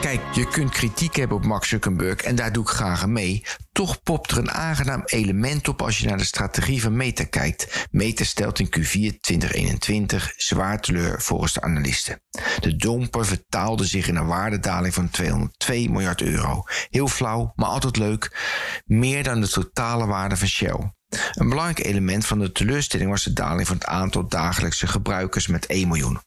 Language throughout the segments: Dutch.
Kijk, je kunt kritiek hebben op Max Zuckerberg en daar doe ik graag aan mee. Toch popt er een aangenaam element op als je naar de strategie van Meta kijkt. Meta stelt in Q4 2021 zwaar teleur volgens de analisten. De domper vertaalde zich in een waardedaling van 202 miljard euro. Heel flauw, maar altijd leuk. Meer dan de totale waarde van Shell. Een belangrijk element van de teleurstelling was de daling van het aantal dagelijkse gebruikers met 1 miljoen.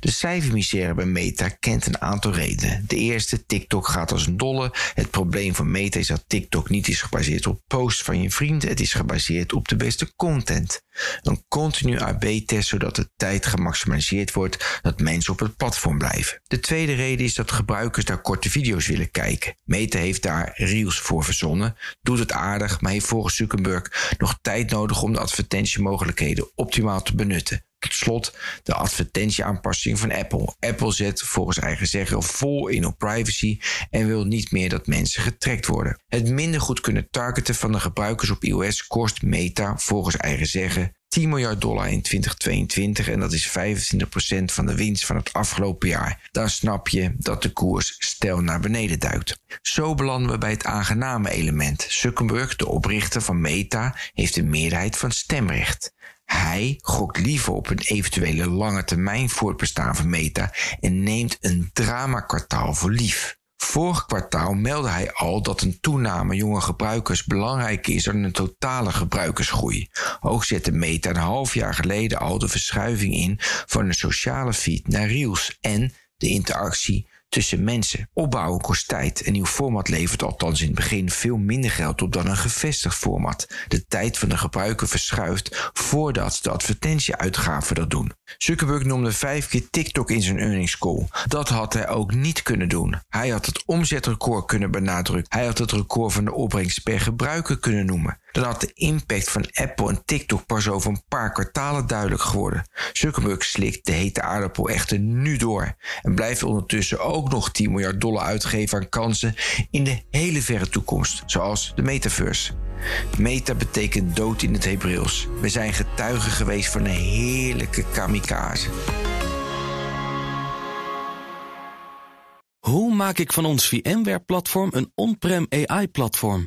De cijfermisère bij Meta kent een aantal redenen. De eerste, TikTok gaat als een dolle. Het probleem van Meta is dat TikTok niet is gebaseerd op posts van je vrienden. Het is gebaseerd op de beste content. Een continu AB-test zodat de tijd gemaximaliseerd wordt dat mensen op het platform blijven. De tweede reden is dat gebruikers daar korte video's willen kijken. Meta heeft daar Reels voor verzonnen, doet het aardig, maar heeft volgens Zuckerberg nog tijd nodig om de advertentiemogelijkheden optimaal te benutten. Tot slot de advertentieaanpassing van Apple. Apple zet volgens eigen zeggen vol in op privacy en wil niet meer dat mensen getrackt worden. Het minder goed kunnen targeten van de gebruikers op iOS kost Meta volgens eigen zeggen 10 miljard dollar in 2022 en dat is 25% van de winst van het afgelopen jaar. Dan snap je dat de koers stel naar beneden duikt. Zo belanden we bij het aangename element. Zuckerberg, de oprichter van Meta, heeft een meerderheid van stemrecht. Hij gokt liever op een eventuele lange termijn voortbestaan van Meta en neemt een dramakwartaal voor lief. Vorig kwartaal meldde hij al dat een toename jonge gebruikers belangrijker is dan een totale gebruikersgroei. Ook zette Meta een half jaar geleden al de verschuiving in van een sociale feed naar Reels en de interactie tussen mensen. Opbouwen kost tijd. Een nieuw format levert althans in het begin veel minder geld op dan een gevestigd format. De tijd van de gebruiker verschuift voordat de advertentieuitgaven dat doen. Zuckerberg noemde vijf keer TikTok in zijn earnings call. Dat had hij ook niet kunnen doen. Hij had het omzetrecord kunnen benadrukken. Hij had het record van de opbrengst per gebruiker kunnen noemen dan had de impact van Apple en TikTok pas over een paar kwartalen duidelijk geworden. Zuckerberg slikt de hete aardappel echter nu door en blijft ondertussen ook nog 10 miljard dollar uitgeven aan kansen in de hele verre toekomst, zoals de metaverse. Meta betekent dood in het Hebreeuws. We zijn getuigen geweest van een heerlijke kamikaze. Hoe maak ik van ons VMware-platform een on-prem AI-platform?